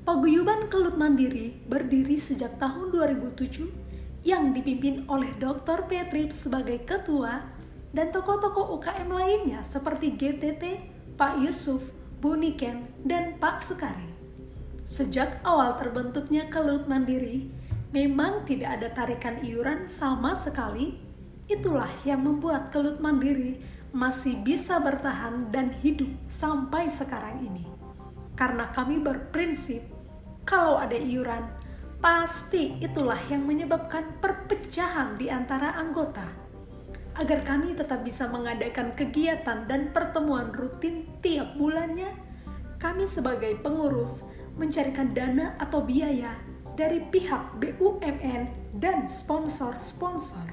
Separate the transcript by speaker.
Speaker 1: Paguyuban Kelut Mandiri berdiri sejak tahun 2007 yang dipimpin oleh Dr. Petrip sebagai ketua dan tokoh-tokoh UKM lainnya seperti GTT, Pak Yusuf, Bu Niken, dan Pak Sekari. Sejak awal terbentuknya Kelut Mandiri, memang tidak ada tarikan iuran sama sekali. Itulah yang membuat Kelut Mandiri masih bisa bertahan dan hidup sampai sekarang ini. Karena kami berprinsip kalau ada iuran, pasti itulah yang menyebabkan perpecahan di antara anggota. Agar kami tetap bisa mengadakan kegiatan dan pertemuan rutin tiap bulannya, kami sebagai pengurus mencarikan dana atau biaya dari pihak BUMN dan sponsor-sponsor.